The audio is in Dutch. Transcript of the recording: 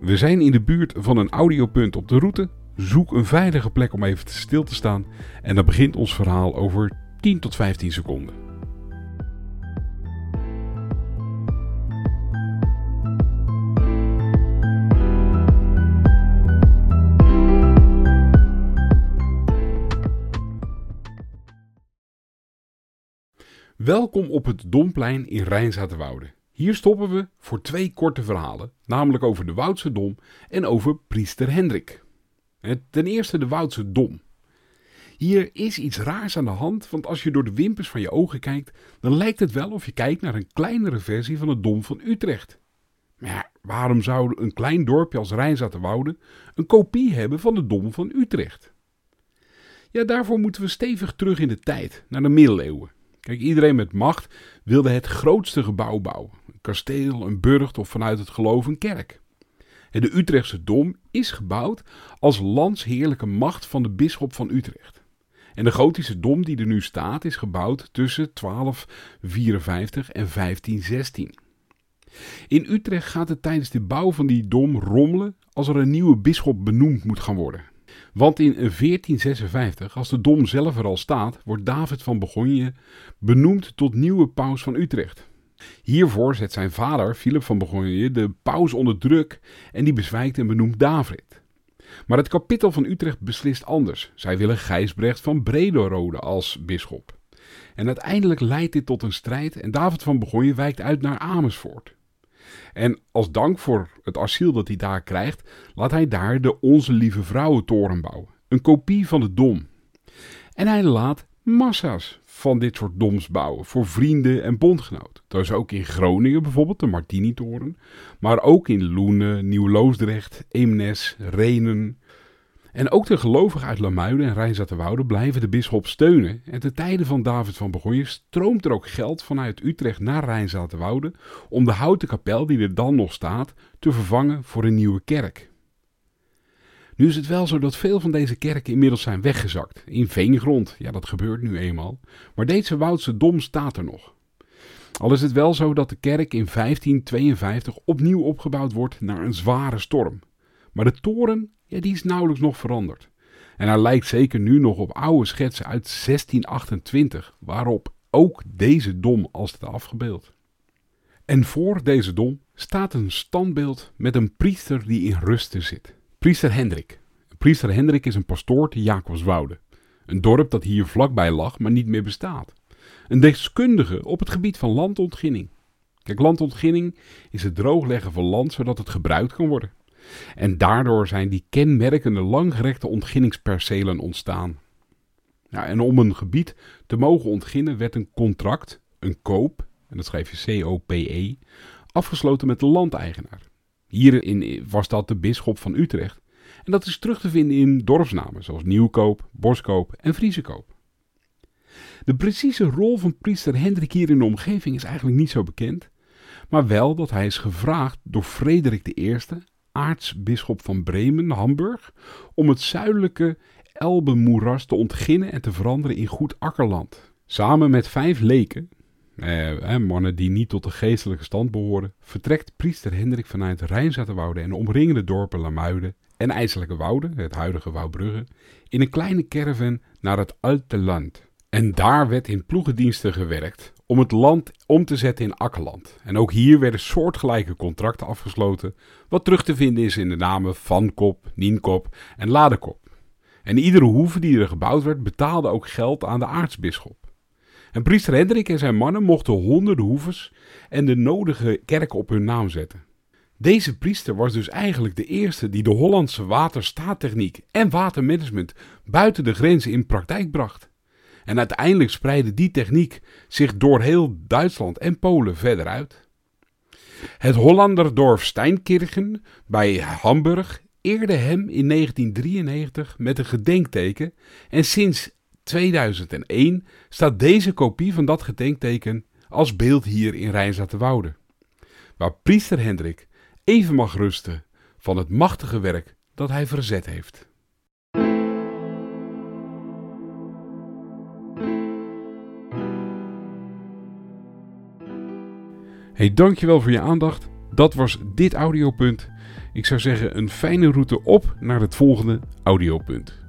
We zijn in de buurt van een audiopunt op de route. Zoek een veilige plek om even stil te staan. En dan begint ons verhaal over 10 tot 15 seconden. Welkom op het Domplein in Rijnzaterwoude. Hier stoppen we voor twee korte verhalen, namelijk over de Woudse Dom en over priester Hendrik. Ten eerste de Woudse Dom. Hier is iets raars aan de hand, want als je door de wimpers van je ogen kijkt, dan lijkt het wel of je kijkt naar een kleinere versie van het Dom van Utrecht. Maar ja, waarom zou een klein dorpje als Rijnzaterwoude een kopie hebben van de Dom van Utrecht? Ja, daarvoor moeten we stevig terug in de tijd, naar de middeleeuwen. Kijk, iedereen met macht wilde het grootste gebouw bouwen. Kasteel, een burcht of vanuit het geloof een kerk. De Utrechtse Dom is gebouwd als landsheerlijke macht van de bisschop van Utrecht. En de gotische dom die er nu staat is gebouwd tussen 1254 en 1516. In Utrecht gaat het tijdens de bouw van die dom rommelen als er een nieuwe bisschop benoemd moet gaan worden. Want in 1456, als de dom zelf er al staat, wordt David van Bourgogne benoemd tot nieuwe paus van Utrecht. Hiervoor zet zijn vader, Philip van Bourgogne, de paus onder druk en die bezwijkt en benoemt David. Maar het kapittel van Utrecht beslist anders. Zij willen Gijsbrecht van Brederode als bisschop. En uiteindelijk leidt dit tot een strijd en David van Bourgogne wijkt uit naar Amersfoort. En als dank voor het asiel dat hij daar krijgt, laat hij daar de Onze Lieve Vrouwentoren bouwen. Een kopie van de Dom. En hij laat massa's van dit soort doms bouwen voor vrienden en bondgenoten. Dat is ook in Groningen bijvoorbeeld, de Martini-toren. Maar ook in Loenen, Nieuw-Loosdrecht, Eemnes, Renen, en ook de gelovigen uit Lamuiden en Rijnzaterwoude blijven de bisschop steunen. En ten tijde van David van Begonje stroomt er ook geld vanuit Utrecht naar Rijnzaterwoude om de houten kapel die er dan nog staat te vervangen voor een nieuwe kerk. Nu is het wel zo dat veel van deze kerken inmiddels zijn weggezakt. In veengrond, ja dat gebeurt nu eenmaal. Maar deze Woudse Dom staat er nog. Al is het wel zo dat de kerk in 1552 opnieuw opgebouwd wordt na een zware storm. Maar de toren ja, die is nauwelijks nog veranderd. En hij lijkt zeker nu nog op oude schetsen uit 1628, waarop ook deze dom als het afgebeeld. En voor deze dom staat een standbeeld met een priester die in rusten zit. Priester Hendrik. Priester Hendrik is een pastoor te Jacobswoude. Een dorp dat hier vlakbij lag, maar niet meer bestaat. Een deskundige op het gebied van landontginning. Kijk, landontginning is het droogleggen van land zodat het gebruikt kan worden. En daardoor zijn die kenmerkende langgerekte ontginningspercelen ontstaan. En om een gebied te mogen ontginnen werd een contract, een koop, en dat schrijf je C-O-P-E, afgesloten met de landeigenaar. Hierin was dat de bisschop van Utrecht. En dat is terug te vinden in dorpsnamen zoals Nieuwkoop, Boskoop en Vriesekoop. De precieze rol van priester Hendrik hier in de omgeving is eigenlijk niet zo bekend, maar wel dat hij is gevraagd door Frederik I aartsbisschop van Bremen, Hamburg, om het zuidelijke Elbemoeras te ontginnen en te veranderen in goed akkerland. Samen met vijf leken, eh, mannen die niet tot de geestelijke stand behoren, vertrekt priester Hendrik vanuit Rijnzaterwoude en de omringende dorpen Lamuiden en IJselijke Wouden, het huidige Wouwbrugge, in een kleine caravan naar het Alte Land. En daar werd in ploegendiensten gewerkt om het land om te zetten in akkerland. En ook hier werden soortgelijke contracten afgesloten, wat terug te vinden is in de namen Van Kop, Nienkop en Ladekop. En iedere hoeve die er gebouwd werd betaalde ook geld aan de aartsbisschop. En priester Hendrik en zijn mannen mochten honderden hoeves en de nodige kerken op hun naam zetten. Deze priester was dus eigenlijk de eerste die de Hollandse waterstaattechniek en watermanagement buiten de grenzen in praktijk bracht. En uiteindelijk spreidde die techniek zich door heel Duitsland en Polen verder uit. Het Hollanderdorf Steinkirchen bij Hamburg eerde hem in 1993 met een gedenkteken en sinds 2001 staat deze kopie van dat gedenkteken als beeld hier in Rijnzaterwoude. Waar priester Hendrik even mag rusten van het machtige werk dat hij verzet heeft. Hey, dankjewel voor je aandacht. Dat was dit audiopunt. Ik zou zeggen een fijne route op naar het volgende audiopunt.